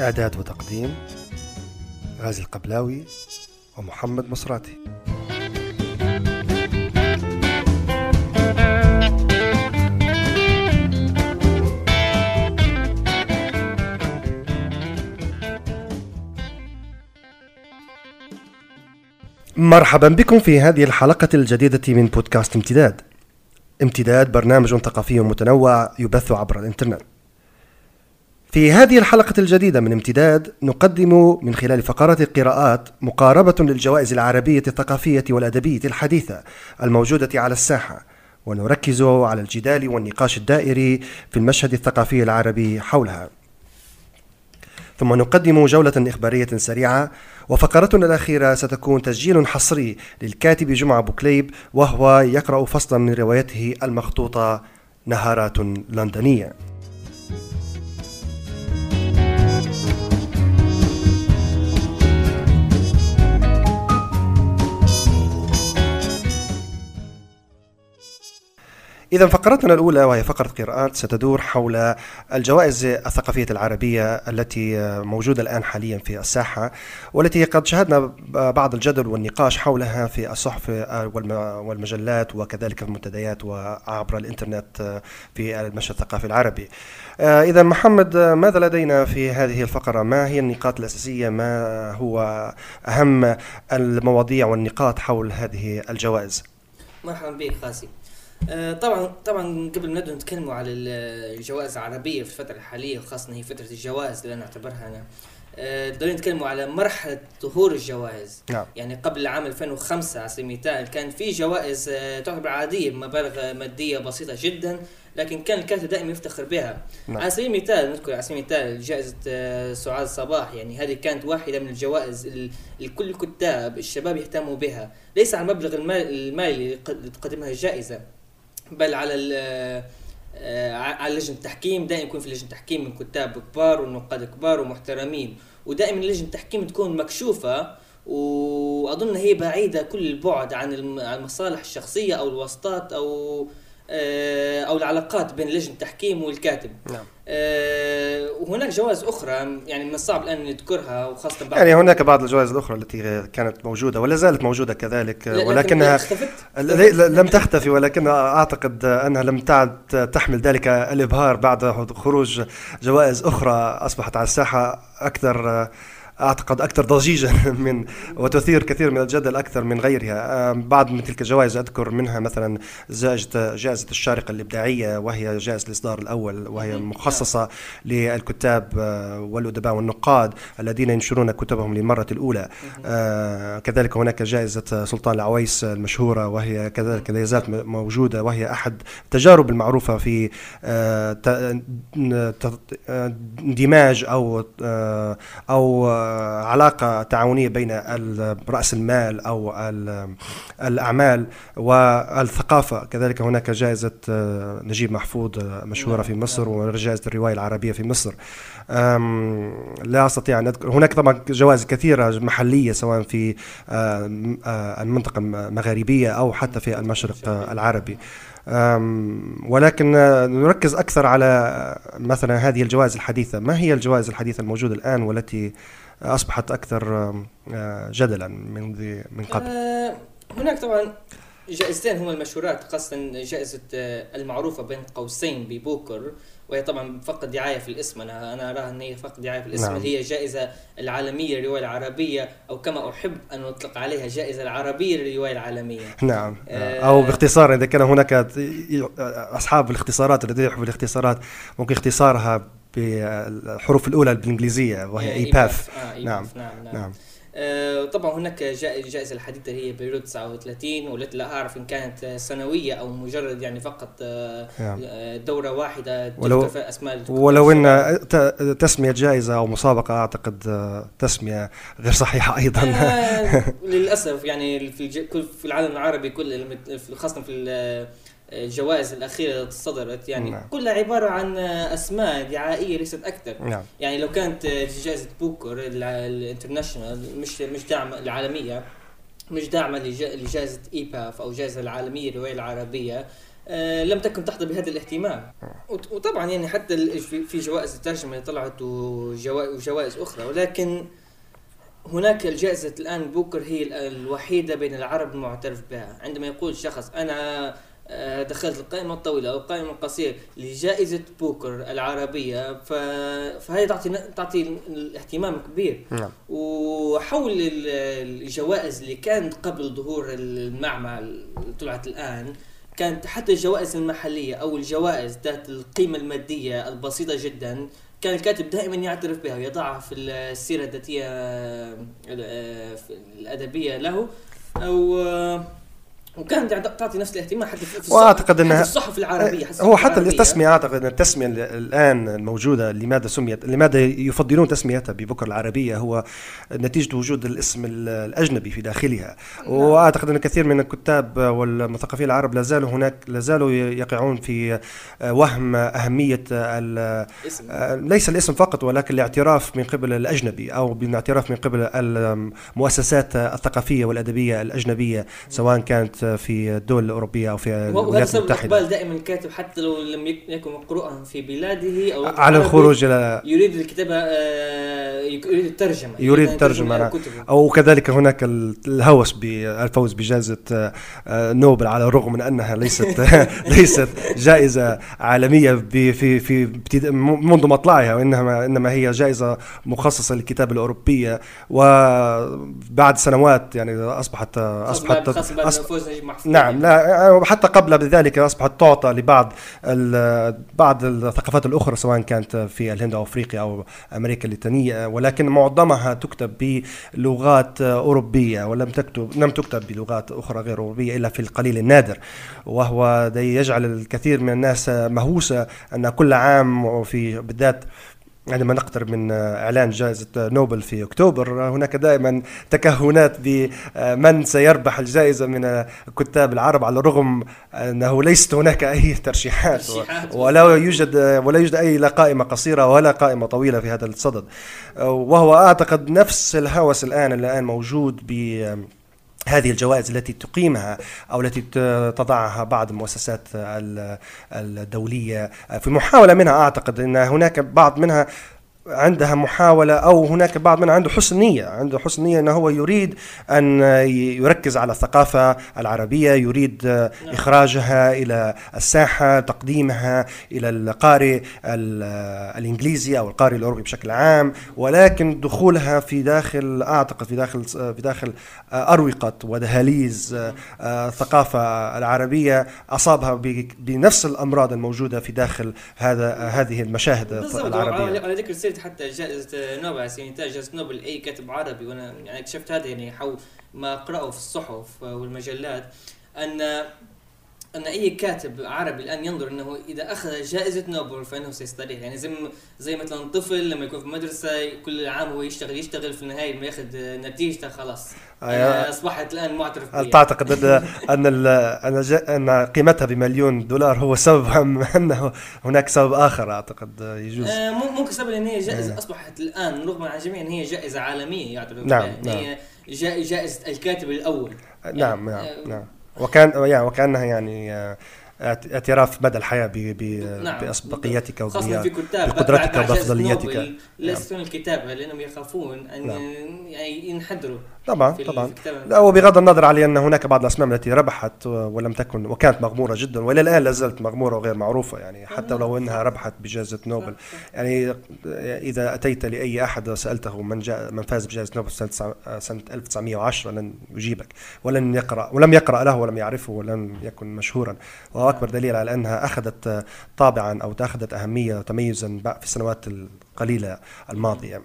إعداد وتقديم غازي القبلاوي ومحمد مصراتي مرحبا بكم في هذه الحلقة الجديدة من بودكاست امتداد. امتداد برنامج ثقافي متنوع يبث عبر الإنترنت. في هذه الحلقة الجديدة من امتداد نقدم من خلال فقرات القراءات مقاربة للجوائز العربية الثقافية والأدبية الحديثة الموجودة على الساحة ونركز على الجدال والنقاش الدائري في المشهد الثقافي العربي حولها. ثم نقدم جولة إخبارية سريعة وفقرتنا الأخيرة ستكون تسجيل حصري للكاتب جمعة بوكليب وهو يقرأ فصلا من روايته المخطوطة نهارات لندنية إذا فقرتنا الأولى وهي فقرة قراءات ستدور حول الجوائز الثقافية العربية التي موجودة الآن حاليا في الساحة والتي قد شاهدنا بعض الجدل والنقاش حولها في الصحف والمجلات وكذلك في المنتديات وعبر الإنترنت في المشهد الثقافي العربي. إذا محمد ماذا لدينا في هذه الفقرة؟ ما هي النقاط الأساسية؟ ما هو أهم المواضيع والنقاط حول هذه الجوائز؟ مرحبا بك قاسي آه، طبعا طبعا قبل ما نبدا نتكلموا على الجوائز العربية في الفترة الحالية وخاصة هي فترة الجوائز اللي أنا أعتبرها أنا. آه، نتكلموا على مرحلة ظهور الجوائز. نعم. يعني قبل عام 2005 على سبيل المثال كان في جوائز آه، تعتبر عادية بمبالغ مادية بسيطة جدا لكن كان الكاتب دائما يفتخر بها. نعم. على سبيل المثال نذكر على سبيل المثال جائزة سعاد صباح. يعني هذه كانت واحدة من الجوائز اللي كل الكتاب الشباب يهتموا بها. ليس على المبلغ المالي اللي تقدمها الجائزة. بل على آه، على لجنة التحكيم. دائما يكون في لجنة التحكيم من كتاب كبار ونقاد كبار ومحترمين. ودائما لجنة التحكيم تكون مكشوفة وأظن هي بعيدة كل البعد عن المصالح الشخصية أو الواسطات أو آه، أو العلاقات بين لجنة التحكيم والكاتب. نعم. وهناك جوائز أخرى يعني من الصعب الآن نذكرها وخاصة بعض يعني هناك بعض الجوائز الأخرى التي كانت موجودة ولا زالت موجودة كذلك ولكنها لم تختفي ولكن أعتقد أنها لم تعد تحمل ذلك الإبهار بعد خروج جوائز أخرى أصبحت على الساحة أكثر أعتقد أكثر ضجيجا من وتثير كثير من الجدل أكثر من غيرها. بعض من تلك الجوائز أذكر منها مثلا جائزه جائزة الشارقة الإبداعية وهي جائزة الإصدار الأول وهي مخصصة للكتاب آه، والأدباء والنقاد الذين ينشرون كتبهم للمرة الأولى. آه، كذلك هناك جائزة سلطان العويس المشهورة وهي كذلك لا زالت موجودة وهي أحد التجارب المعروفة في آه، اندماج أو أو علاقة تعاونية بين رأس المال أو الأعمال والثقافة. كذلك هناك جائزة آه، نجيب محفوظ آه، مشهورة في مصر وجائزة الرواية العربية في مصر. لا أستطيع أن أذكر. هناك طبعا جوائز كثيرة محلية سواء في آه، المنطقة المغاربية أو حتى في المشرق العربي. ولكن نركز أكثر على مثلا هذه الجوائز الحديثة. ما هي الجوائز الحديثة الموجودة الآن والتي أصبحت أكثر آه، جدلا من من قبل. آه، هناك طبعا جائزتين هما المشهورات خاصة جائزة آه، المعروفة بين قوسين ببوكر وهي طبعا فقط دعاية في الاسم. أنا أنا أراها أن هي فقط دعاية في الاسم. نعم. هي جائزة العالمية للرواية العربية أو كما أحب أن أطلق عليها جائزة العربية للرواية العالمية. نعم. آه أو باختصار إذا كان هناك أصحاب الاختصارات الذين يحبوا الاختصارات ممكن اختصارها بالحروف الأولى بالإنجليزية وهي إي باث آه نعم نعم, نعم. نعم. آه طبعا هناك جائزة الحديثة هي بيروت 39 والتي لا أعرف إن كانت سنوية أو مجرد يعني فقط آه نعم. آه دورة واحدة ولو أسماء ولو إن تسمية جائزة أو مسابقة أعتقد آه، تسمية غير صحيحة أيضا آه، للأسف يعني في في العالم العربي كله خاصة في الجوائز الأخيرة التي صدرت يعني نعم. كلها عبارة عن أسماء دعائية ليست أكثر. نعم. يعني لو كانت جائزة بوكر ال international مش مش داعمه العالمية مش داعمة لجائزة IPAF أو جائزة العالمية للروايه العربية آه، لم تكن تحظى بهذا الاهتمام. وطبعا يعني حتى في جوائز الترجمة اللي طلعت وجوائز أخرى. ولكن هناك الجائزة الآن بوكر هي الوحيدة بين العرب المعترف بها. عندما يقول شخص أنا دخلت القائمة الطويلة أو القائمة القصيرة لجائزة بوكر العربية. فهي تعطي تعطي الاهتمام كبير. نعم. وحول الجوائز اللي كانت قبل ظهور المعمع اللي طلعت الآن كانت حتى الجوائز المحلية أو الجوائز ذات القيمة المادية البسيطة جدا كان الكاتب دائما يعترف بها ويضعها في السيرة الذاتية آه، الأدبية له. أو وكانت تعطي نفس الاهتمام حتى في وأعتقد إنها الصحف العربية هو حتى التسمية أعتقد إن التسمية الآن الموجودة لماذا سميت لماذا يفضلون تسميتها ببكر العربية هو نتيجة وجود الاسم الأجنبي في داخلها. نعم. وأعتقد إن كثير من الكتاب والمثقفين العرب لا زالوا هناك لا زالوا يقعون في وهم أهمية ليس الاسم فقط ولكن الاعتراف من قبل الأجنبي أو بالاعتراف من قبل المؤسسات الثقافية والأدبية الأجنبية سواء كانت في الدول الأوروبية أو في الولايات المتحدة. اقبال دائما الكاتب حتى لو لم يكن مقروءا في بلاده أو على الخروج إلى يريد الكتابة آه، يريد الترجمة. يريد الترجمه نعم. أو كذلك هناك الهوس بالفوز بجائزة آه، نوبل على الرغم من أنها ليست ليست جائزة عالمية في في منذ مطلعها وانما إنما هي جائزة مخصصة للكتابة الأوروبية. وبعد سنوات يعني اصبحت أصبحت نعم لا حتى قبل ذلك أصبحت تعطى لبعض بعض الثقافات الأخرى سواء كانت في الهند أو أفريقيا أو أمريكا اللاتينيه ولكن معظمها تكتب بلغات أوروبية ولم تكتب لم تكتب بلغات أخرى غير أوروبية إلا في القليل النادر. وهو يجعل الكثير من الناس مهووسة أن كل عام وفي بالذات عندما نقترب من إعلان جائزة نوبل في أكتوبر هناك دائما تكهنات بمن سيربح الجائزة من الكتاب العرب على الرغم أنه ليست هناك أي ترشيحات. ولا يوجد ولا يوجد أي لا قائمة قصيرة ولا قائمة طويلة في هذا الصدد. وهو أعتقد نفس الهوس الآن الآن موجود ب هذه الجوائز التي تقيمها أو التي تضعها بعض المؤسسات الدولية في محاولة منها. أعتقد إن هناك بعض منها عندها محاولة أو هناك بعض من عنده حسن نية عنده حسن نية أنه هو يريد أن يركز على الثقافة العربية يريد إخراجها إلى الساحة تقديمها إلى القارئ الإنجليزي أو القارئ الأوروبي بشكل عام ولكن دخولها في داخل أعتقد في داخل في داخل أروقة ودهاليز الثقافة العربية أصابها بنفس الأمراض الموجودة في داخل هذا هذه المشاهد العربية. على ذكر حتى جائزة نوبل المثال جائزة نوبل أي كاتب عربي. وأنا يعني اكتشفت هذا يعني حول ما أقرأه في الصحف والمجلات أن أن أي كاتب عربي الآن ينظر أنه إذا أخذ جائزة نوبل فإنه سيستريح. يعني زي زي مثلا طفل لما يكون في مدرسة كل عام هو يشتغل يشتغل في النهاية لما ياخذ نتيجته خلاص. آه أصبحت الآن معترف هل تعتقد ان أن أن قيمتها بمليون دولار هو سبب أنه هناك سبب آخر أعتقد يجوز آه ممكن سبب ان هي جائزة آه. أصبحت الآن رغم عن الجميع أن هي جائزة عالمية يعتبر نعم, نعم. هي جائزة الكاتب الأول نعم نعم, آه نعم. وكان يعني وكأنها يعني اعتراف مدى الحياة ب ب نعم. بأسبقيتك وبقدرتك وبافضليتك ليس نعم. الكتابه لأنهم يخافون أن نعم. يعني ينحدروا طبعا طبعا. لا وبغض النظر على أن هناك بعض الأسماء التي ربحت ولم تكن وكانت مغمورة جدا وإلى الآن لا زالت مغمورة وغير معروفة يعني حتى لو إنها ربحت بجائزة نوبل. يعني إذا أتيت لأي أحد وسألته من جاء من فاز بجائزة نوبل سنة سنة 1910 لن يجيبك ولن يقرأ ولم يقرأ له ولم يعرفه ولم يكن مشهورا. وهو أكبر دليل على أنها أخذت طابعا أو اخذت أهمية وتميزا في السنوات القليلة الماضية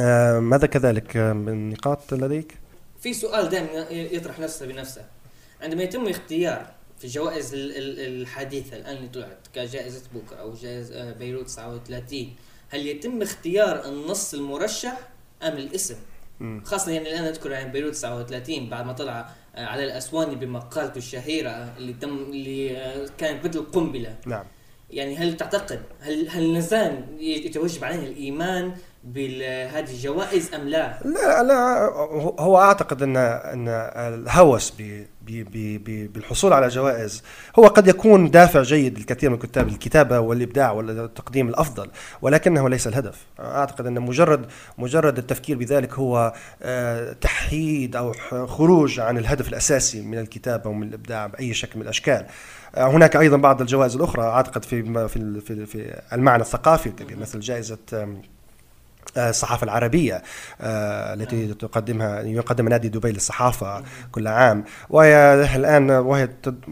آه، ماذا كذلك من نقاط لديك؟ في سؤال دائما يطرح نفسه بنفسه عندما يتم اختيار في الجوائز الحديثة الآن اللي طلعت كجائزة بوكر أو جائزة آه، بيروت 39 هل يتم اختيار النص المرشح أم الاسم؟ خاصة يعني الآن اذكر يعني بيروت 39 بعد ما طلع آه، على الأسواني بمقالته الشهيرة اللي تم اللي كانت مثل قنبلة نعم. يعني هل تعتقد هل هل نزال يتوجب عليه الإيمان بهذه الجوائز أم لا؟ لا لا هو أعتقد ان أن الهوس بالحصول على جوائز هو قد يكون دافع جيد للكثير من كتاب الكتابة والإبداع والتقديم الأفضل ولكنه ليس الهدف أعتقد أن مجرد مجرد التفكير بذلك هو آه، تحييد أو خروج عن الهدف الأساسي من الكتابة ومن الإبداع بأي شكل من الأشكال آه، هناك أيضا بعض الجوائز الأخرى أعتقد في في في المعنى الثقافي الكبير مثل جائزة الصحافة العربية آه، التي تقدمها يقدم نادي دبي للصحافة كل عام. وهي الآن وهي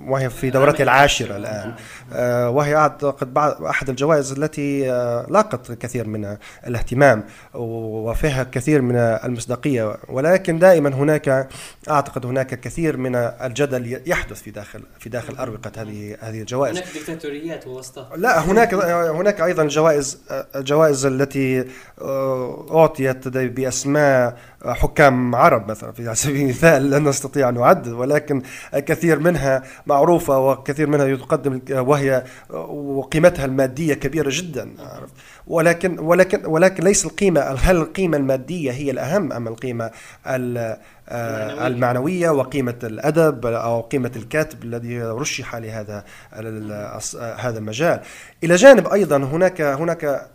وهي في دورتها العاشرة الآن. آه، وهي أعتقد بعض أحد الجوائز التي آه، لاقت الكثير من الاهتمام وفيها كثير من المصداقية. ولكن دائما هناك أعتقد هناك كثير من الجدل يحدث في داخل في داخل أروقة هذه هذه الجوائز. هناك ديكتاتوريات ووسطها لا هناك هناك أيضا جوائز الجوائز التي أعطيت بأسماء حكام عرب مثلا في سبيل المثال لا نستطيع أن نعدد ولكن كثير منها معروفة وكثير منها تقدم وهي وقيمتها المادية كبيرة جدا ولكن ولكن ولكن ليس القيمة هل القيمة المادية هي الأهم أم القيمة المعنوية؟ وقيمة الأدب أو قيمة الكاتب الذي رشح لهذا هذا المجال؟ إلى جانب أيضا هناك هناك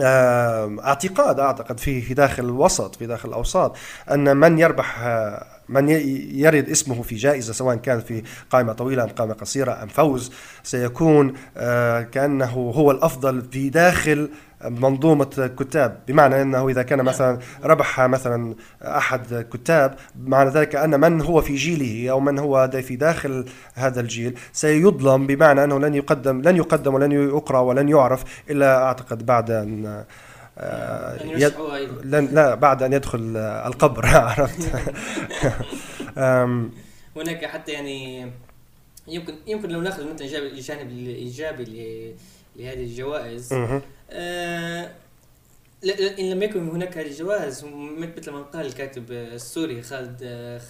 اعتقاد اعتقد في في داخل الوسط في داخل الاوساط ان من يربح آه، من يرد اسمه في جائزة سواء كان في قائمة طويلة أم قائمة قصيرة أم فوز سيكون آه، كأنه هو الأفضل في داخل منظومة كتاب. بمعنى أنه إذا كان مثلا ربح مثلا أحد كتاب معنى ذلك أن من هو في جيله أو من هو في داخل هذا الجيل سيظلم بمعنى أنه لن يقدم لن يقدم ولن يقرأ ولن يعرف إلا أعتقد بعد أن آه، يد... لن لا بعد أن يدخل القبر. عرفت؟ هناك حتى يعني يمكن يمكن لو ناخذ مثلا الجانب الايجابي لهذه الجوائز إن لم يكن هناك الجوائز مثل ما قال الكاتب السوري خالد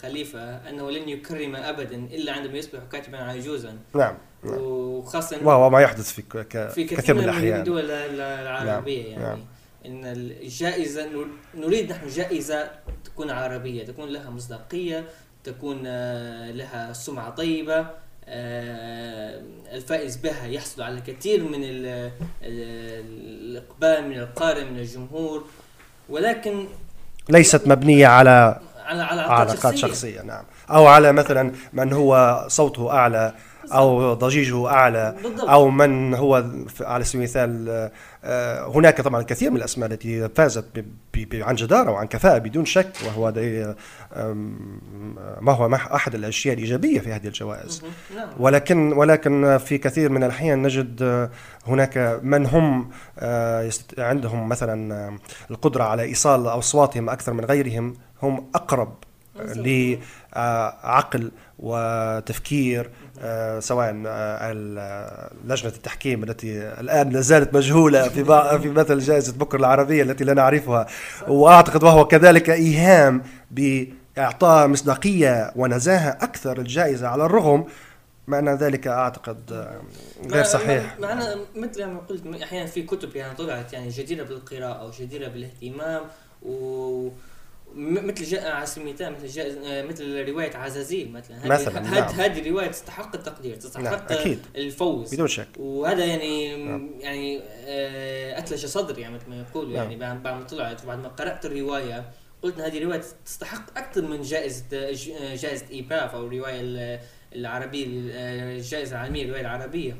خليفة أنه لن يكرم أبدا إلا عندما يصبح كاتبا عجوزا نعم وخاصة وهو ما يحدث في. في كثير من الأحيان الدول العربية نعم. يعني نعم. إن الجائزة نريد نحن جائزة تكون عربية تكون لها مصداقية تكون آه، لها سمعة طيبة آه، الفائز بها يحصل على كثير من الإقبال من القارئ من الجمهور ولكن ليست مبنية على على علاقات شخصية. شخصية نعم أو على مثلا من هو صوته أعلى أو ضجيجه أعلى بالضبط. أو من هو على سبيل المثال آه، هناك طبعا الكثير من الأسماء التي فازت عن جدارة وعن كفاءة بدون شك وهو ما هو أحد الأشياء الإيجابية في هذه الجوائز نعم. ولكن ولكن في كثير من الأحيان نجد هناك من هم آه، عندهم مثلا القدرة على إيصال أصواتهم أكثر من غيرهم هم أقرب لعقل وتفكير آه، سواء آه، لجنة التحكيم التي الآن لا زالت مجهولة في في مثل جائزة بكر العربية التي لا نعرفها. وأعتقد وهو كذلك إيهام بإعطاء مصداقية ونزاهة أكثر الجائزة على الرغم معنى ذلك أعتقد آه، غير صحيح. معنا مثل ما قلت أحيانا في كتب يعني طلعت يعني جديرة بالقراءة أو جديرة بالإهتمام و مثل جاء على سبيل المثال مثل جاء آه، مثل رواية عزازيل مثلا مثلا هذه نعم. هذه روايه تستحق التقدير تستحق نعم. أكيد. الفوز بدون شك وهذا يعني نعم. يعني آه، أتلج صدري يعني مثل ما يقولوا نعم. يعني بعد ما طلعت وبعد ما قرأت الرواية قلت هذه روايه تستحق أكثر من جائزة جائزة إيباف أو الرواية العربية الجائزة العالمية للروايه العربية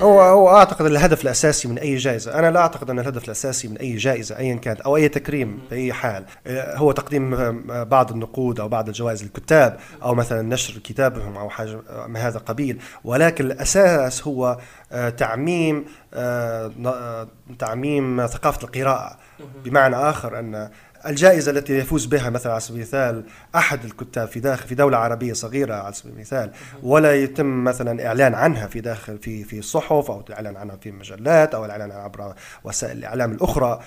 هو هو أعتقد الهدف الأساسي من أي جائزة، أنا لا أعتقد إن الهدف الأساسي من أي جائزة ايا كانت أو أي تكريم بأي حال. آه، هو تقديم آه، بعض النقود أو بعض الجوائز للكتاب أو مثلا نشر كتابهم أو حاجة من هذا القبيل، ولكن الأساس هو آه، تعميم تعميم ثقافة القراءة. بمعنى آخر أن الجائزة التي يفوز بها مثلا على سبيل المثال أحد الكتاب في داخل في دولة عربية صغيرة على سبيل المثال ولا يتم مثلا إعلان عنها في داخل في في صحف أو الإعلان عنها في مجلات أو الإعلان عنها عبر وسائل الإعلام الأخرى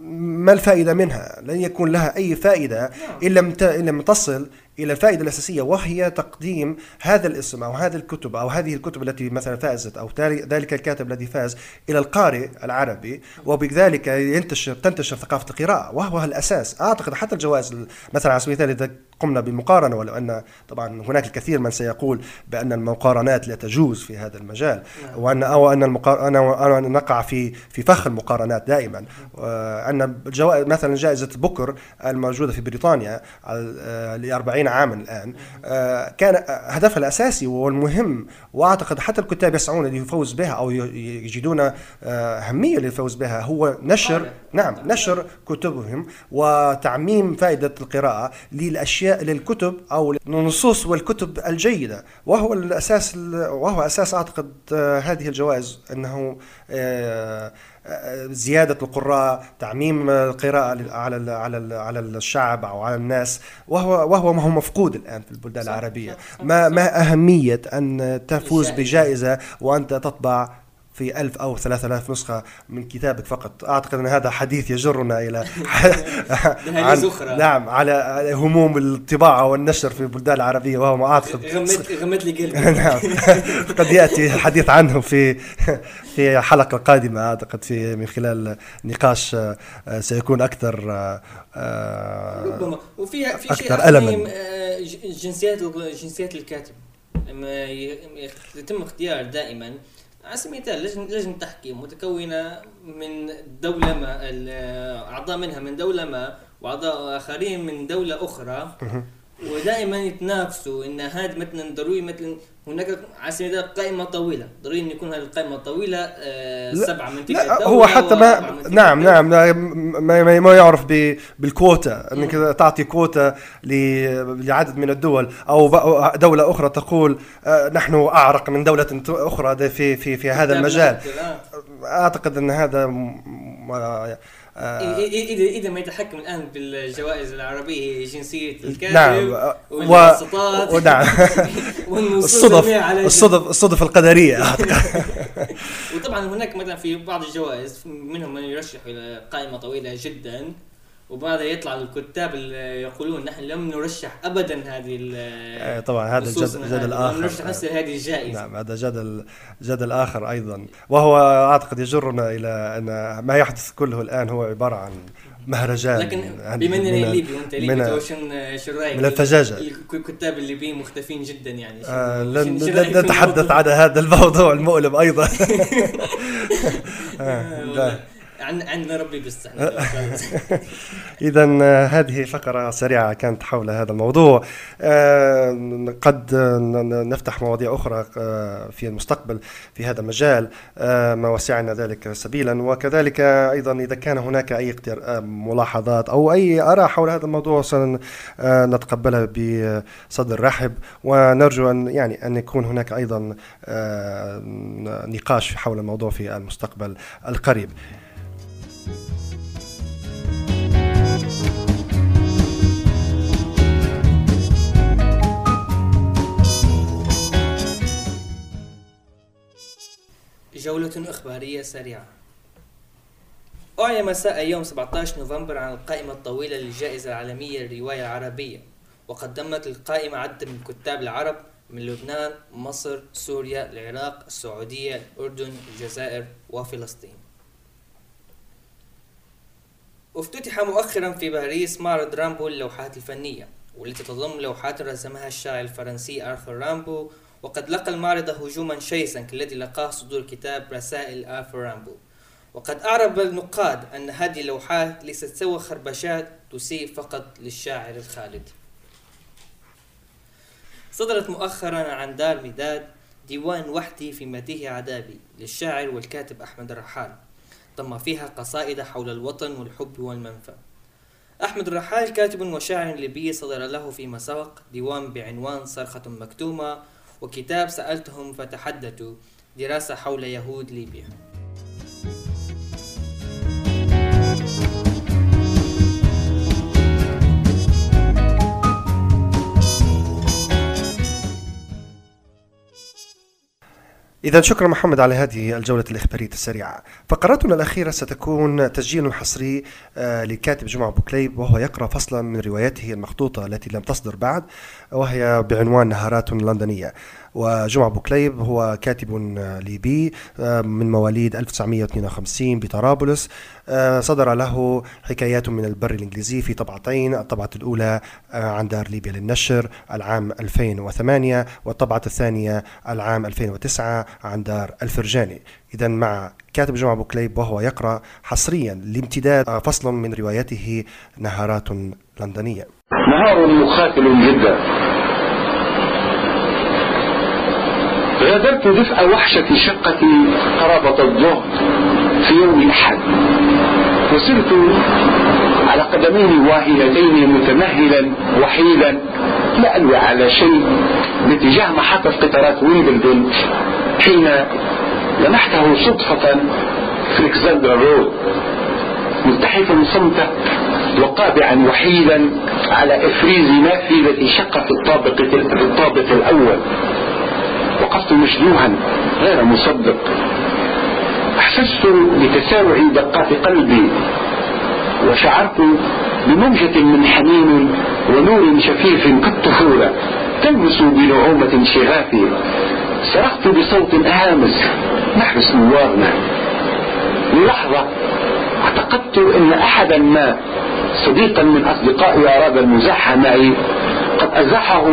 ما الفائدة منها؟ لن يكون لها أي فائدة نعم. إن لم إن لم تصل إلى الفائدة الأساسية وهي تقديم هذا الاسم أو هذه الكتب أو هذه الكتب التي مثلا فازت أو ذلك الكاتب الذي فاز إلى القارئ العربي وبذلك ينتشر تنتشر ثقافة القراءة وهو الأساس. أعتقد حتى الجوائز مثلا على سبيل المثال إذا قمنا بالمقارنه ولو أن طبعا هناك الكثير من سيقول بأن المقارنات لا تجوز في هذا المجال نعم. وأن أو أن المقارنه أنا نقع في في فخ المقارنات دائما. أن مثلا جائزة بوكر الموجودة في بريطانيا ل 40 عاما الآن آه، كان هدفها الأساسي والمهم وأعتقد حتى الكتاب يسعون للفوز بها أو يجدون آه، أهمية للفوز بها هو نشر نعم نشر كتبهم وتعميم فائدة القراءة للأشياء للكتب أو النصوص والكتب الجيدة. وهو الأساس وهو أساس أعتقد آه، هذه الجوائز أنه زيادة القراء تعميم القراءة على على على الشعب أو على الناس. وهو وهو ما هو مفقود الآن في البلدان العربية. ما ما أهمية أن تفوز بجائزة وأنت تطبع في ألف أو ثلاثة آلاف نسخة من كتابك فقط. أعتقد أن هذا حديث يجرنا إلى عن. نعم على هموم الطباعة والنشر في البلدان العربية وهو ما أعتقد. غمت غمت لي قلبي. نعم. قد يأتي الحديث عنه في في حلقة قادمة أعتقد في من خلال نقاش آه، سيكون أكثر آه، ربما. وفيها في شيء أكثر ألما. آه، جنسيات جنسيات الكاتب. يتم اختيار دائما على سبيل المثال لجنة لجنة تحكيم متكونة من دولة ما أعضاء منها من دولة ما وأعضاء آخرين من دولة أخرى. ودائما يتنافسوا إن هذا مثلا ضروري مثلا هناك المثال قائمة طويلة. ضروري أن يكون هذه القائمة طويلة آه سبعة من تلك لا هو حتى ما نعم نعم ما, ما, ما يعرف بالكوتا. أنك تعطي كوتا لعدد من الدول أو دولة أخرى تقول آه نحن أعرق من دولة أخرى في في في هذا المجال. أعتقد أن هذا آه اذا إذا ما يتحكم الآن بالجوائز العربية جنسية الكاتب نعم والواسطات ونعم. الصدف الصدف الصدف القدرية. وطبعا هناك مثلا في بعض الجوائز منهم من يرشح إلى قائمة طويلة جدا. وبعدها يطلع الكتاب اللي يقولون نحن لم نرشح ابدا هذه آه، طبعا هذا جدل آخر. لم نرشح نفس هذه الجائزة. نعم هذا جدل جدل آخر أيضا. وهو أعتقد يجرنا إلى أن ما يحدث كله الآن هو عبارة عن مهرجان لكن بما انني ليبي وانت ليبي شو رأيك؟ من الفجاجه الكتاب الليبيين مختفين جدا يعني. آه لن, لن نتحدث عن هذا الموضوع المؤلم أيضا. آه عن عندنا ربي بيستحمل اذا آه، هذه فقرة سريعة كانت حول هذا الموضوع. آه، قد نفتح مواضيع أخرى آه، في المستقبل في هذا المجال ما وسعنا ذلك سبيلا. وكذلك أيضا إذا كان هناك أي ملاحظات أو أي آراء حول هذا الموضوع سنتقبلها بصدر رحب. ونرجو أن يعني أن يكون هناك أيضا نقاش حول الموضوع في المستقبل القريب. جولة إخبارية سريعة أعلن مساء يوم 17 نوفمبر عن القائمة الطويلة للجائزة العالمية للرواية العربية وقدمت القائمة عدد من الكتاب العرب من لبنان، مصر، سوريا، العراق، السعودية، الأردن، الجزائر وفلسطين. افتتح مؤخرا في باريس معرض رامبو للوحات الفنية والتي تضم لوحات رسمها الشاعر الفرنسي آرثر رامبو وقد لقى المعرض هجوما شرسا كالذي لقاه صدور كتاب رسائل آرثر رامبو وقد أعرب النقاد أن هذه اللوحات ليست سوى خربشات تسيء فقط للشاعر الخالد. صدرت مؤخرا عن دار مداد ديوان وحدي في مديه عذابي للشاعر والكاتب أحمد الرحال ضم فيها قصائد حول الوطن والحب والمنفى. أحمد الرحال كاتب وشاعر ليبي صدر له في مساق ديوان بعنوان صرخة مكتومة وكتاب سألتهم فتحدثوا دراسة حول يهود ليبيا. إذا شكرا محمد على هذه الجولة الإخبارية السريعة. فقراتنا الأخيرة ستكون تسجيل حصري آه، لكاتب جمعة بوكليب وهو يقرأ فصلا من روايته المخطوطة التي لم تصدر بعد وهي بعنوان نهارات لندنية. وجمع بوكليب هو كاتب ليبي آه، من مواليد 1952 بطرابلس. آه، صدر له حكايات من البر الإنجليزي في طبعتين الطبعة الأولى آه، عن دار ليبيا للنشر العام 2008 والطبعة الثانية العام 2009 عن دار الفرجاني. إذا مع كاتب جمع بوكليب وهو يقرأ حصريا لامتداد فصل من روايته نهارات لندنية. نهار مخاتل جدا. غادرت دفء وحشة شقتي قرابة الظهر في يوم الأحد وسرت على قدمين واهلتين متمهلا وحيدا لا ألوي على شيء باتجاه محطة قطارات ويمبلدون حين لمحته صدفة في ألكسندرا رود ملتحفا صمتا وقابعا وحيدا على إفريز نافذة شقة الطابق الطابق الأول. وقفت مشدوها غير مصدق. أحسست بتسارع دقات قلبي وشعرت بموجة من حنين ونور شفيف كالطفولة تلمس بنعومة شغافي. صرخت بصوت هامس نحبس نوارنا للحظة اعتقدت إن أحدا ما صديقا من أصدقائي أراد المزاح معي. قد ازحه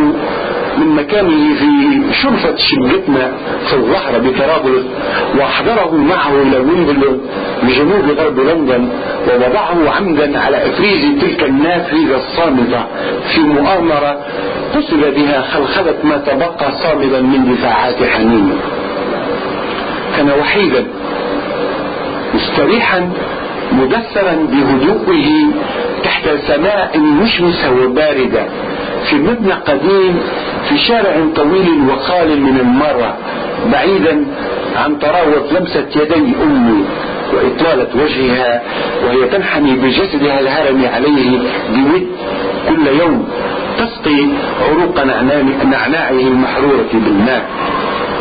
من مكانه في شرفة شقتنا في الظهر بطرابلس وأحضره معه إلى ويمبلدون بجنوب غرب لندن ووضعه عمدا على إفريز تلك النافذة الصامتة في مؤامرة قصد بها خلخلة ما تبقى صامدا من دفاعات حنين كان وحيدا مستريحا مدثرا بهدوءه تحت سماء مشمسة وباردة في مبنى قديم في شارع طويل وخال من المرة بعيدا عن طراوة لمسة يدي أمي وإطلالة وجهها وهي تنحني بجسدها الهرم عليه بود كل يوم تسقي عروق نعناعه المحرورة بالماء.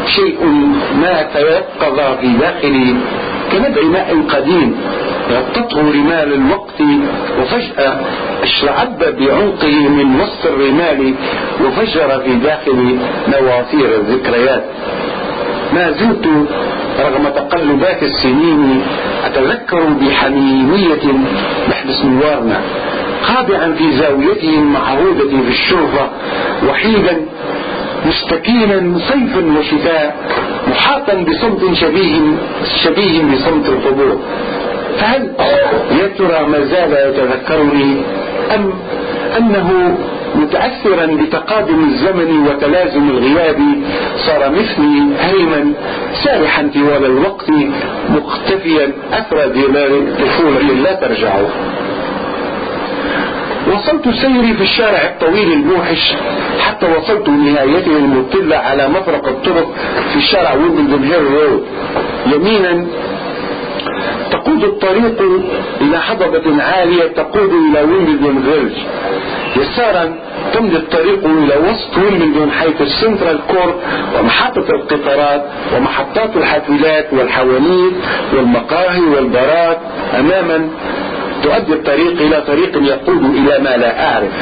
شيء ما تيقظ في داخلي كنبع ماء قديم غطته رمال الوقت وفجأة اشرعب بعمقه من وسط الرمال وفجر في داخلي نواصير الذكريات. ما زلت رغم تقلبات السنين أتذكر بحميمية محبس نوارنا خاضعا في زاويته المعهودة في الشرفة وحيدا مستكينا صيفا وشتاء محاطا بصمت شبيه شبيه بصمت القبور فهل يا ترى ما زال يتذكرني أم أنه متأثرا بتقادم الزمن وتلازم الغياب. صار مثلي هائما سارحا طوال الوقت مقتفيا أثر دماء طفولة لا ترجع واصلت سيري في الشارع الطويل الموحش حتى وصلت نهايته المطلة على مفرق الطرق في شارع ويمبلدون هيل رود يمينا تقود الطريق إلى هضبة عالية تقود إلى ويمبلدون فيلج. يسارا تمضي الطريق إلى وسط ويمبلدون حيث السنتر كورت ومحطة القطارات ومحطات الحافلات والحوانيت والمقاهي والبارات أماما تؤدي الطريق إلى طريق يقود إلى ما لا أعرف.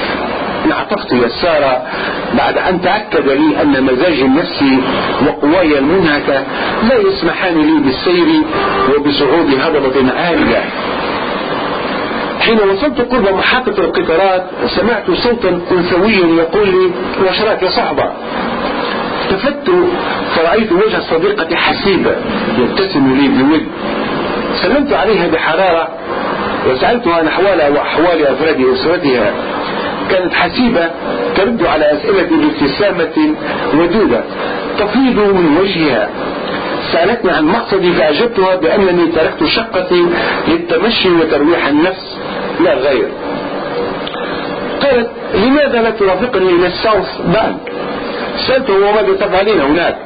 انعطفت يسارا بعد أن تأكد لي أن مزاجي النفسي وقواي المنهكة لا يسمحان لي بالسير وبصعود هضبة عالية. حين وصلت قرب محطة القطارات سمعت صوتا أنثويا يقول لي وشراك يا صحبة التفت فرأيت وجه صديقتي حسيبة يبتسم لي بود. سلمت عليها بحرارة وسألتها عن أحوالها وأحوال أفراد أسرتها. كانت حسيبة ترد على أسئلتي بابتسامة ودودة. تفيض من وجهها. سألتني عن مقصدي فأجبتها بأنني تركت شقتي للتمشي وترويح النفس لا غير قالت لماذا لا ترافقني إلى الساوث بانك؟ سألته وماذا تفعلين هناك؟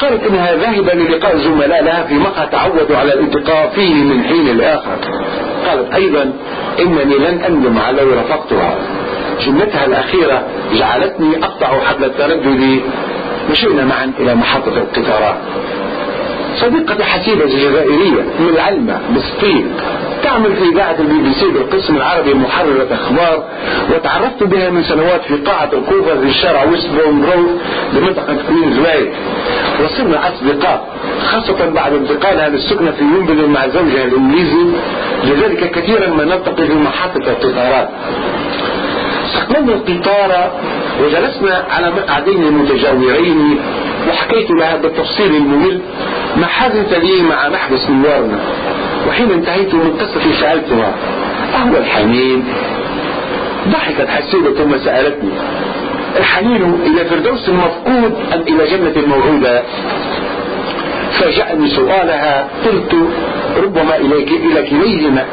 قالت إنها ذاهبة للقاء زملاء لها في مقهى تعودوا على الالتقاء فيه من حين لآخر. قالت أيضا إنني لن أندم على رفقتها. جملتها الأخيرة جعلتني أقطع حبل التردد مشينا معا إلى محطة القطارات. صديقتي حسيبة جزائرية من العلمة بسطيف تعمل في إذاعة البي بي سي بالقسم العربي محررة أخبار وتعرفت بها من سنوات في قاعة الكوفة في الشارع ويستبورن رود بمنطقة كوينزواي وصرنا أصدقاء خاصة بعد انتقالها للسكنى في ويمبلدون مع زوجها الإنجليزي لذلك كثيرا ما نلتقي في محطة القطارات. استقبلنا القطار وجلسنا على مقعدين متجاورين وحكيت لها بالتفصيل الممل ما حدث لي مع محبس نوارنا وحين انتهيت من قصتي سألتها أهو الحنين؟ ضحكت حسيبة ثم سألتني الحنين إلى فردوس مفقود أم إلى جنة موعودة؟ فاجأني سؤالها قلت ربما إلى كليهما.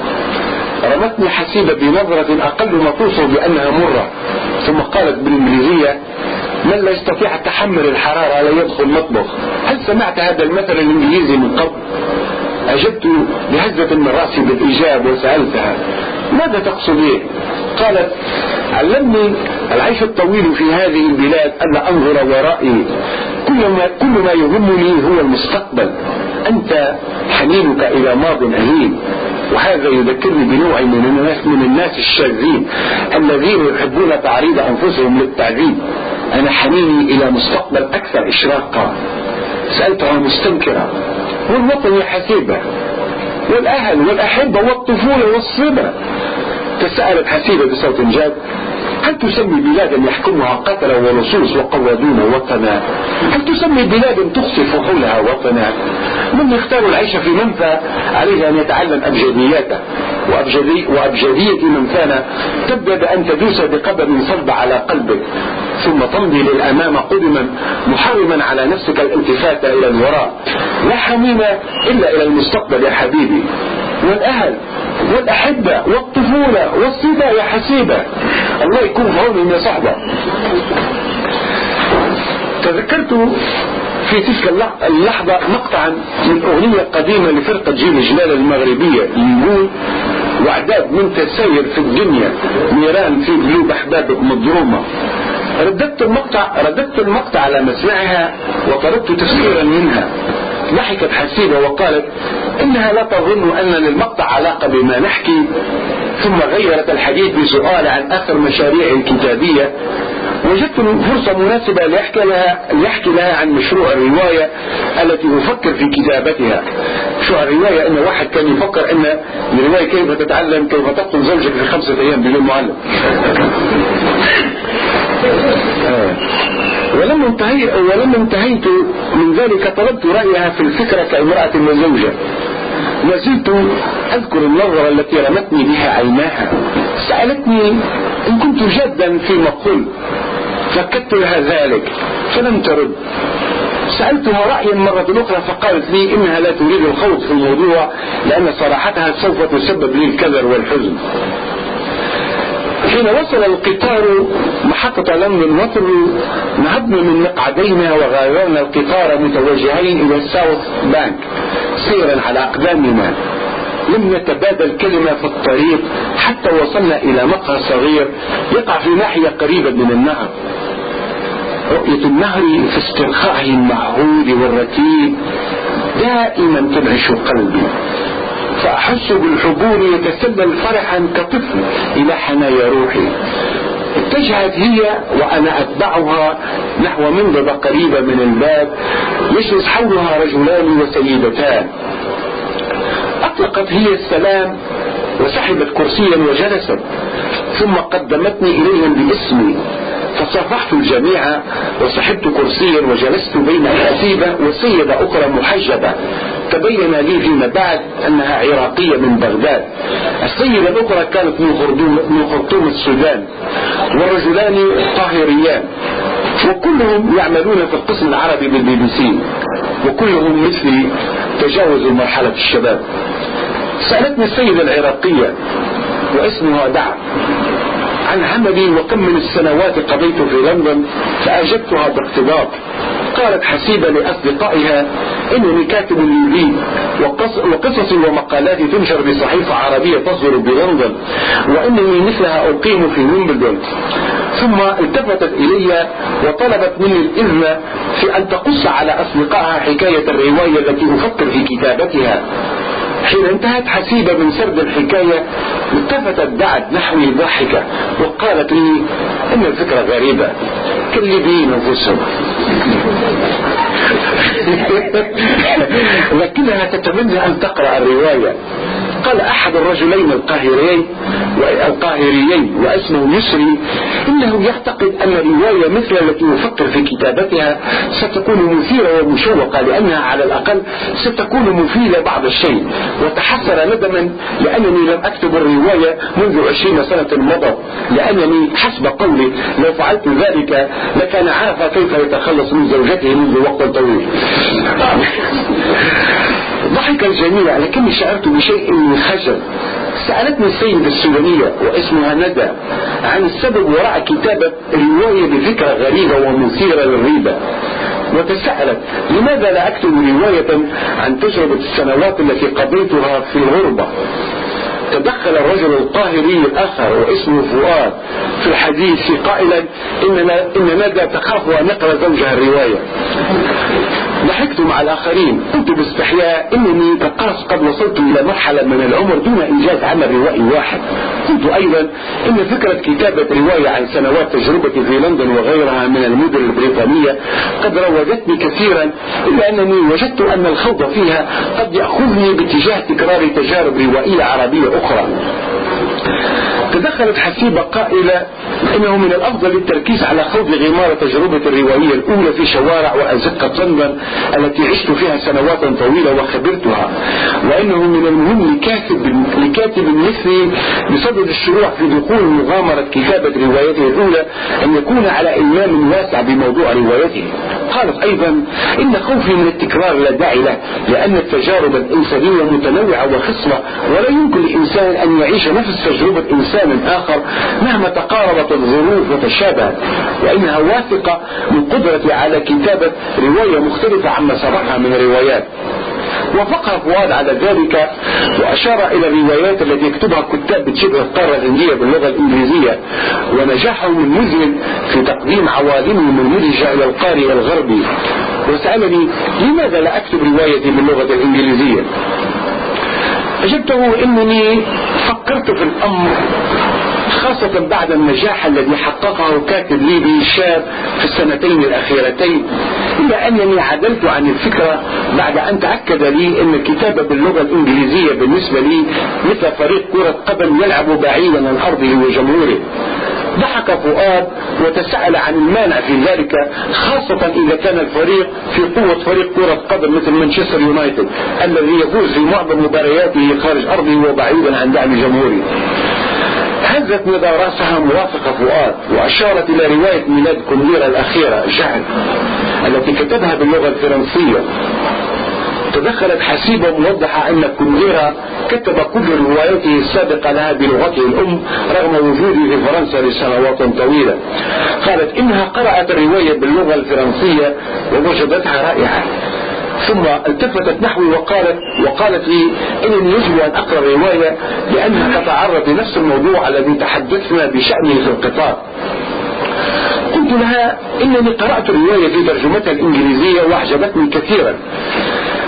رمتني حسيبة بنظرة أقل ما توصف بأنها مرة. ثم قالت بالإنجليزية من لا يستطيع تحمل الحرارة لا يدخل مطبخ هل سمعت هذا المثل الإنجليزي من قبل؟ أجبت بهزة من رأسي بالإجاب وسألتها. ماذا تقصدين قالت علمني العيش الطويل في هذه البلاد ألا أنظر ورائي. كل ما, كل ما يهمني هو المستقبل. أنت حنينك إلى ماض أليم وهذا يذكرني بنوع من الناس من الناس الشاذين الذين يحبون تعريض أنفسهم للتعذيب. أنا حنيني إلى مستقبل أكثر إشراقا. سألتها مستنكرة والوطن يا حسيبة والأهل والأحبة والطفولة والصبا تساءلت حسيبة بصوت جاد. هل تسمي بلادا يحكمها قتل ولصوص وقوادون وطنا هل تسمي بلادا تخصي فحولها وطنا. من يختار العيش في منفى؟ عليه أن يتعلم أبجدياته. وأبجدي وأبجدية منفانا تبدأ بأن تدوس بقدم صلب على قلبك. ثم تمضي للأمام قدما محرما على نفسك الالتفات إلى الوراء. لا حميم إلا إلى المستقبل يا حبيبي. والأهل والأحبة والطفولة والصبا يا حسيبة. الله يكون في يا صحبة تذكرت في تلك اللحظة مقطعا من أغنية قديمة لفرقة جيل جلال المغربية يقول وعداد من تسير في الدنيا نيران في قلوب أحبابك مضرومة رددت المقطع رددت المقطع على مسمعها وطلبت تفسيرا منها. ضحكت حسيبة وقالت إنها لا تظن أن للمقطع علاقة بما نحكي. ثم غيرت الحديث بسؤال عن آخر مشاريع الكتابية وجدت فرصة مناسبة ليحكي لها, ليحكي لها عن مشروع الرواية التي أفكر في كتابتها. مشروع الرواية أن واحد كان يفكر أن الرواية كيف تتعلم كيف تقتل زوجك في خمسة أيام بدون معلم. آه. ولما انتهي ولما انتهيت من ذلك طلبت رأيها في الفكرة كامرأة وزوجة ما زلت أذكر النظرة التي رمتني بها عيناها. سألتني إن كنت جادا فيما قلت. فكدت لها ذلك. فلم ترد. سألتها رأيا مرة أخرى فقالت لي إنها لا تريد الخوض في الموضوع لأن صراحتها سوف تسبب لي الكدر والحزن. حين وصل القطار محطة لندن وطرو نهضنا من مقعدينا وغادرنا القطار متوجهين إلى الساوث بانك سيرا على أقدامنا. لم نتبادل كلمة في الطريق حتى وصلنا إلى مقهى صغير يقع في ناحية قريبة من النهر. رؤية النهر في استرخائه المعهود والرتيب دائما تنعش قلبي. فأحس بالحبور يتسلل فرحا كطفل إلى حنايا روحي. اتجهت هي وأنا أتبعها نحو منضدة قريبة من الباب يجلس حولها رجلان وسيدتان. أطلقت هي السلام وسحبت كرسيا وجلست ثم قدمتني إليهم باسمي. فصافحت الجميع وسحبت كرسيا وجلست بين حسيبة وسيدة أخرى محجبة. تبين لي فيما بعد أنها عراقية من بغداد. السيدة الأخرى كانت من خرطوم السودان والرجلان قاهريان وكلهم يعملون في القسم العربي بالبي بي سي وكلهم مثلي تجاوزوا مرحلة الشباب. سألتني السيدة العراقية واسمها دع عن عملي وكم من السنوات قضيت في لندن فأجبتها باقتضاب قالت حسيبة لأصدقائها إنني كاتب لي وقصص ومقالات تنشر بصحيفة عربية تصدر بلندن وإنني مثلها أقيم في ويمبلدون. ثم التفتت إلي وطلبت مني الإذن في أن تقص على أصدقائها حكاية الرواية التي أفكر في كتابتها. حين انتهت حسيبة من سرد الحكاية التفتت بعد نحوي ضاحكة وقالت لي إن الفكرة غريبة كالليبيين أنفسهم لكنها تتمنى أن تقرأ الرواية. قال أحد الرجلين القاهريين القاهريين واسمه يسري إنه يعتقد أن الرواية مثل التي يفكر في كتابتها ستكون مثيرة ومشوقة لأنها على الأقل ستكون مفيدة بعض الشيء. وتحسر ندما لأنني لم أكتب الرواية منذ عشرين سنة مضت لأنني حسب قولي لو فعلت ذلك لكان عارف كيف يتخلص من زوجته منذ وقت طويل. ضحك الجميع لكني شعرت بشيء من خجل سألتني السيدة السودانية واسمها ندى عن السبب وراء كتابة رواية بفكرة غريبة ومثيرة للريبة. وتساءلت لماذا لا أكتب رواية عن تجربة السنوات التي قضيتها في الغربة؟ تدخل الرجل القاهري الآخر واسمه فؤاد في الحديث قائلا إن, إن ندى تخاف أن نقرأ زوجها الرواية. ضحكت مع الآخرين. قلت باستحياء إنني كقاس قد وصلت إلى مرحلة من العمر دون إنجاز عمل روائي واحد. قلت أيضا إن فكرة كتابة رواية عن سنوات تجربتي في لندن وغيرها من المدن البريطانية قد روجتني كثيرا إلا أنني وجدت أن الخوض فيها قد يأخذني باتجاه تكرار تجارب روائية عربية أخرى. تدخلت حسيبة قائلة أنه من الأفضل التركيز على خوض غمار تجربة الروائية الأولى في شوارع وأزقة لندن التي عشت فيها سنوات طويلة وخبرتها. وأنه من المهم لكاتب, لكاتب مثلي بصدد الشروع في دخول مغامرة كتابة روايته الأولى أن يكون على إلمام واسع بموضوع روايته. قالت أيضا إن خوفي من التكرار لا داعي له لأن التجارب الإنسانية متنوعة وخصبة ولا يمكن لانسان أن يعيش نفس تجربة إنسان آخر مهما تقاربت الظروف وتشابهت وإنها واثقة من قدرتي على كتابة رواية مختلفة عما سبقها من الروايات. وافقها فؤاد على ذلك وأشار إلى الروايات التي يكتبها كتاب شبه القارة الهندية باللغة الإنجليزية ونجاحهم المذهل في تقديم عوالمهم المدهشة إلى القارئ الغربي. وسألني لماذا لا أكتب روايتي باللغة الإنجليزية؟ أجبته إنني فكرت في الأمر خاصة بعد النجاح الذي حققه كاتب ليبي شاب في السنتين الأخيرتين. إلا أنني عدلت عن الفكرة بعد أن تأكد لي أن الكتابة باللغة الإنجليزية بالنسبة لي مثل فريق كرة قدم يلعب بعيدا عن أرضه وجمهوره. ضحك فؤاد وتساءل عن المانع في ذلك خاصة إذا كان الفريق في قوة فريق كرة قدم مثل مانشستر يونايتد الذي يفوز في معظم مبارياته خارج أرضه وبعيدا عن دعم جمهوره. هزت ندى رأسها موافقة فؤاد وأشارت إلى رواية ميلاد كنديرة الأخيرة جهل التي كتبها باللغة الفرنسية. تدخلت حسيبة موضحة أن كنديرة كتب كل رواياته السابقة لها بلغته الأم رغم وجوده في فرنسا لسنوات طويلة. قالت إنها قرأت الرواية باللغة الفرنسية ووجدتها رائعة. ثم التفتت نحوي وقالت وقالت لي انني يجب أن أقرأ الروايه لأنها تتعرض لنفس الموضوع الذي تحدثنا بشانه في القطار. قلت لها إنني قرأت الرواية في ترجمتها الإنجليزية وأعجبتني كثيرا.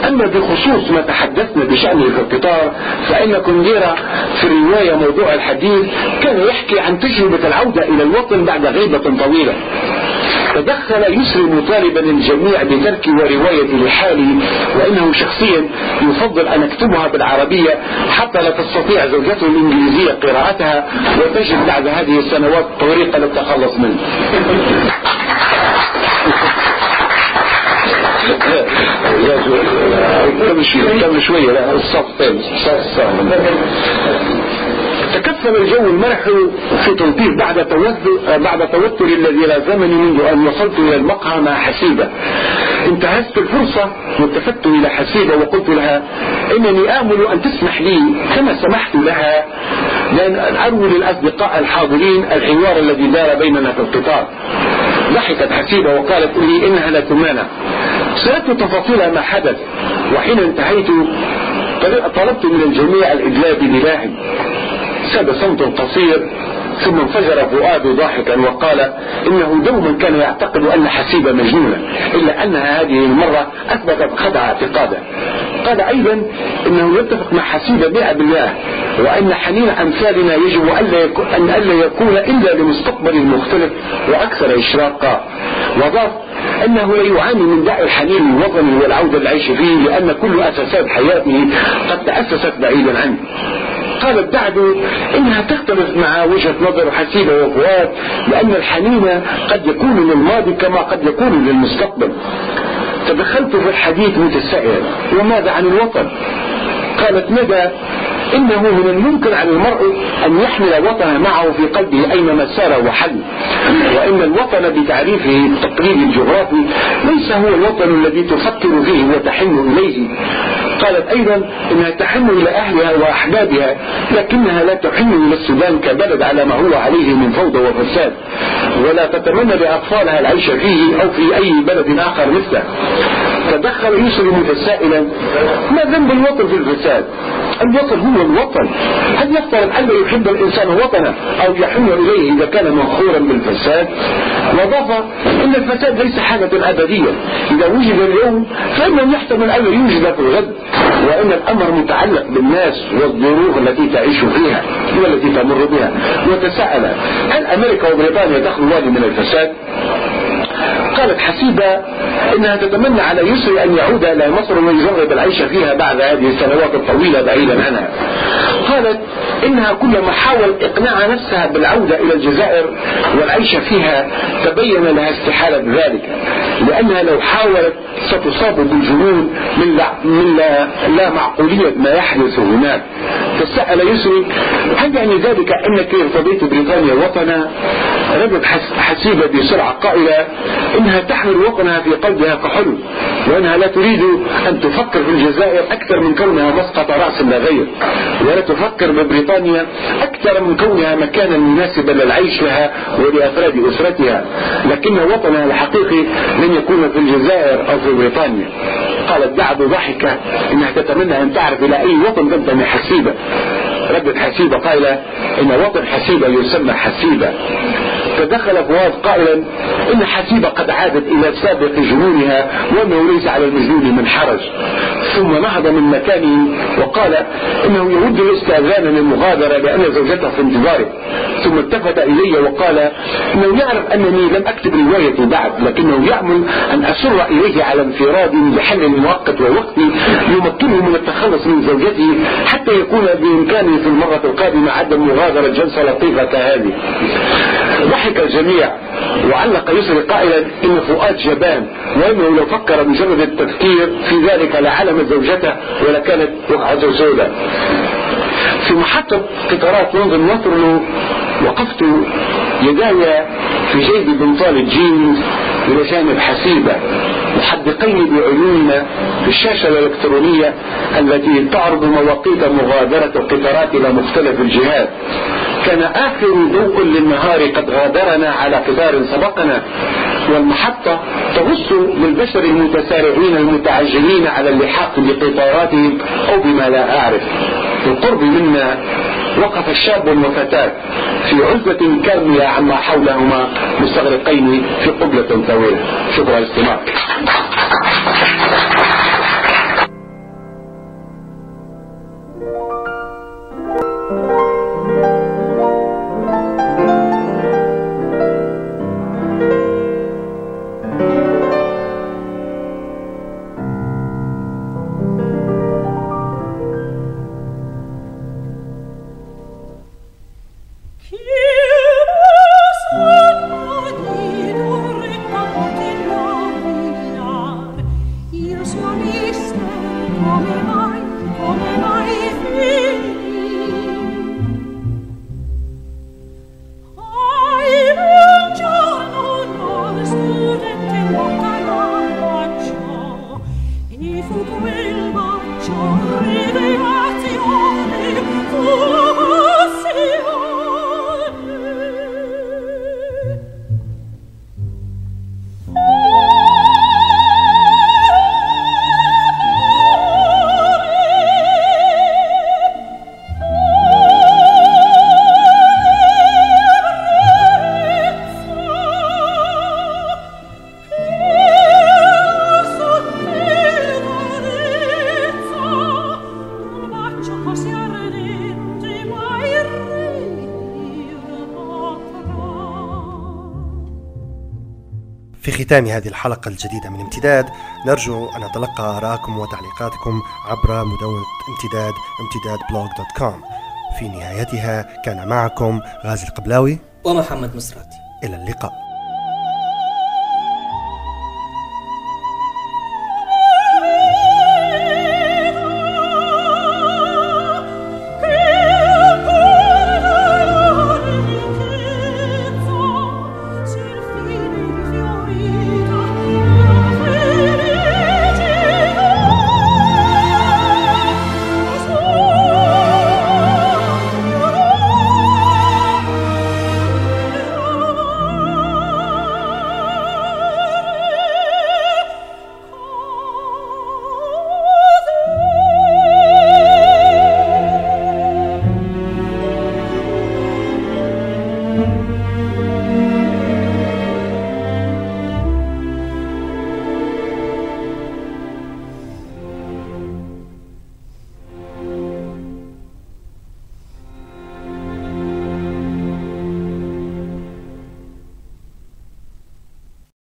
أما بخصوص ما تحدثنا بشأنه في القطار فإن كونديرا في الرواية موضوع الحديث كان يحكي عن تجربة العودة إلى الوطن بعد غيبة طويلة. تدخل يسري مطالبا الجميع بترك ورواية لحالي وإنه شخصيا يفضل أن أكتبها بالعربية حتى لا تستطيع زوجته الإنجليزية قراءتها وتجد بعد هذه السنوات طريقة للتخلص منه. كم شوية لا الصف. تكفل الجو المرح في تلطيف بعد توتر بعد توتر الذي لازمني منذ أن وصلت إلى المقهى مع حسيبة. انتهزت الفرصة والتفت إلى حسيبة وقلت لها إنني آمل أن تسمح لي كما سمحت لها لأن أروي للأصدقاء الحاضرين الحوار الذي دار بيننا في القطار. ضحكت حسيبة وقالت لي إنها لا تمانع. سألت تفاصيل ما حدث وحين انتهيت طلبت من الجميع الإدلاء بإلهي ساد صمت قصير ثم انفجر فؤاد ضاحكا وقال إنه دوما كان يعتقد أن حسيبة مجنونة إلا أنها هذه المرة أثبتت خدع اعتقاده. قال أيضا إنه يتفق مع حسيبة مئة بالله وأن حنين أمثالنا يجب أن ألا يكون إلا لمستقبل مختلف وأكثر إشراقا. وضاف أنه لا يعاني من داء الحنين الوطني والعودة للعيش فيه لأن كل أساسات حياته قد تأسست بعيدا عنه. قالت بعد إنها تختلف مع وجهة نظر حسيبة وفؤاد لأن الحنين قد يكون للماضي كما قد يكون للمستقبل. تدخلت في الحديث متسائلا وماذا عن الوطن؟ قالت ندى إنه من الممكن على المرء أن يحمل وطنه معه في قلبه أينما سار وحل. وإن الوطن بتعريفه التقليدي الجغرافي ليس هو الوطن الذي تفكر فيه وتحن إليه. قالت أيضا إنها تحن إلى أهلها وأحبابها لكنها لا تحن إلى السودان كبلد على ما هو عليه من فوضى وفساد ولا تتمنى لأطفالها العيش فيه أو في أي بلد آخر مثله. تدخل يوسف متسائلا ما ذنب الوطن في الفساد؟ الوطن هو الوطن. هل يفترض أن يحب الإنسان وطنه أو يحن إليه إذا كان منخورا بالفساد؟ وضاف إن الفساد ليس حالة أبدية. إذا وجد اليوم فإنه يحتمل أن يوجد في الغد. وإن الأمر متعلق بالناس والظروف التي تعيش فيها والتي تمر بها. وتساءل هل أمريكا وبريطانيا دخلوا من الفساد؟ قالت حسيبة إنها تتمنى على يسري أن يعود إلى مصر ويجرب العيش فيها بعد هذه السنوات الطويلة بعيدا عنها. قالت إنها كلما حاولت إقناع نفسها بالعودة إلى الجزائر والعيش فيها تبين لها استحالة ذلك لأنها لو حاولت ستصاب بالجنون من لا, من لا, لا معقولية ما يحدث هناك. فسأل يسري هل يعني ذلك انك ارتضيت بريطانيا وطنا ردت حسيبة بسرعة قائلة إنها تحمل وطنها في قلبها كحلم وإنها لا تريد أن تفكر في الجزائر أكثر من كونها مسقط رأس لا غير ولا تفكر ببريطانيا أكثر من كونها مكانا مناسبا للعيش لها ولأفراد أسرتها لكن وطنها الحقيقي لن يكون في الجزائر أو في بريطانيا. قالت بعد ضحكة إنها تتمنى أن تعرف إلى أي وطن تنتمي حسيبة. ردت حسيبة قائلة إن وطن حسيبة يسمى حسيبة. فدخل فؤاد قائلا إن حسيبة قد عادت إلى سابق جنونها وأنه ليس على المجنون من حرج. ثم نهض من مكانه وقال إنه يود الاستاذان للمغادرة لأن زوجته في انتظاره. ثم التفت إلي وقال إنه يعرف أنني لم أكتب روايتي بعد لكنه يعمل أن أسر إليه على انفراد بحل مؤقت ووقت يمكنه من التخلص من زوجته حتى يكون بإمكانه في المرة القادمة عدم مغادرة جلسة لطيفة كهذه ضحك الجميع. وعلق يسري قائلا إن فؤاد جبان وإنه لو فكر مجرد التفكير في ذلك لعلم زوجته ولكانت وقعته سوداء في محطة قطارات لندن واترلو وقفت يداي في جيب بنطال الجينز إلى جانب حسيبة. محدقين بعيوننا في الشاشة الإلكترونية التي تعرض مواقيت مغادرة القطارات إلى مختلف الجهات. كان آخر ضوء للنهار قد غادرنا على قطار سبقنا والمحطة تبص للبشر المتسارعين المتعجلين على اللحاق بقطاراتهم أو بما لا أعرف. بالقرب منا وقف الشاب وفتاة في عزلة كاملة عما حولهما مستغرقين في قبلة طويلة. شكرا الاستماع ختام هذه الحلقة الجديدة من امتداد نرجو أن نتلقى آراءكم وتعليقاتكم عبر مدونة امتداد امتداد blog dot com في نهايتها كان معكم غازي القبلاوي ومحمد مصراتي إلى اللقاء.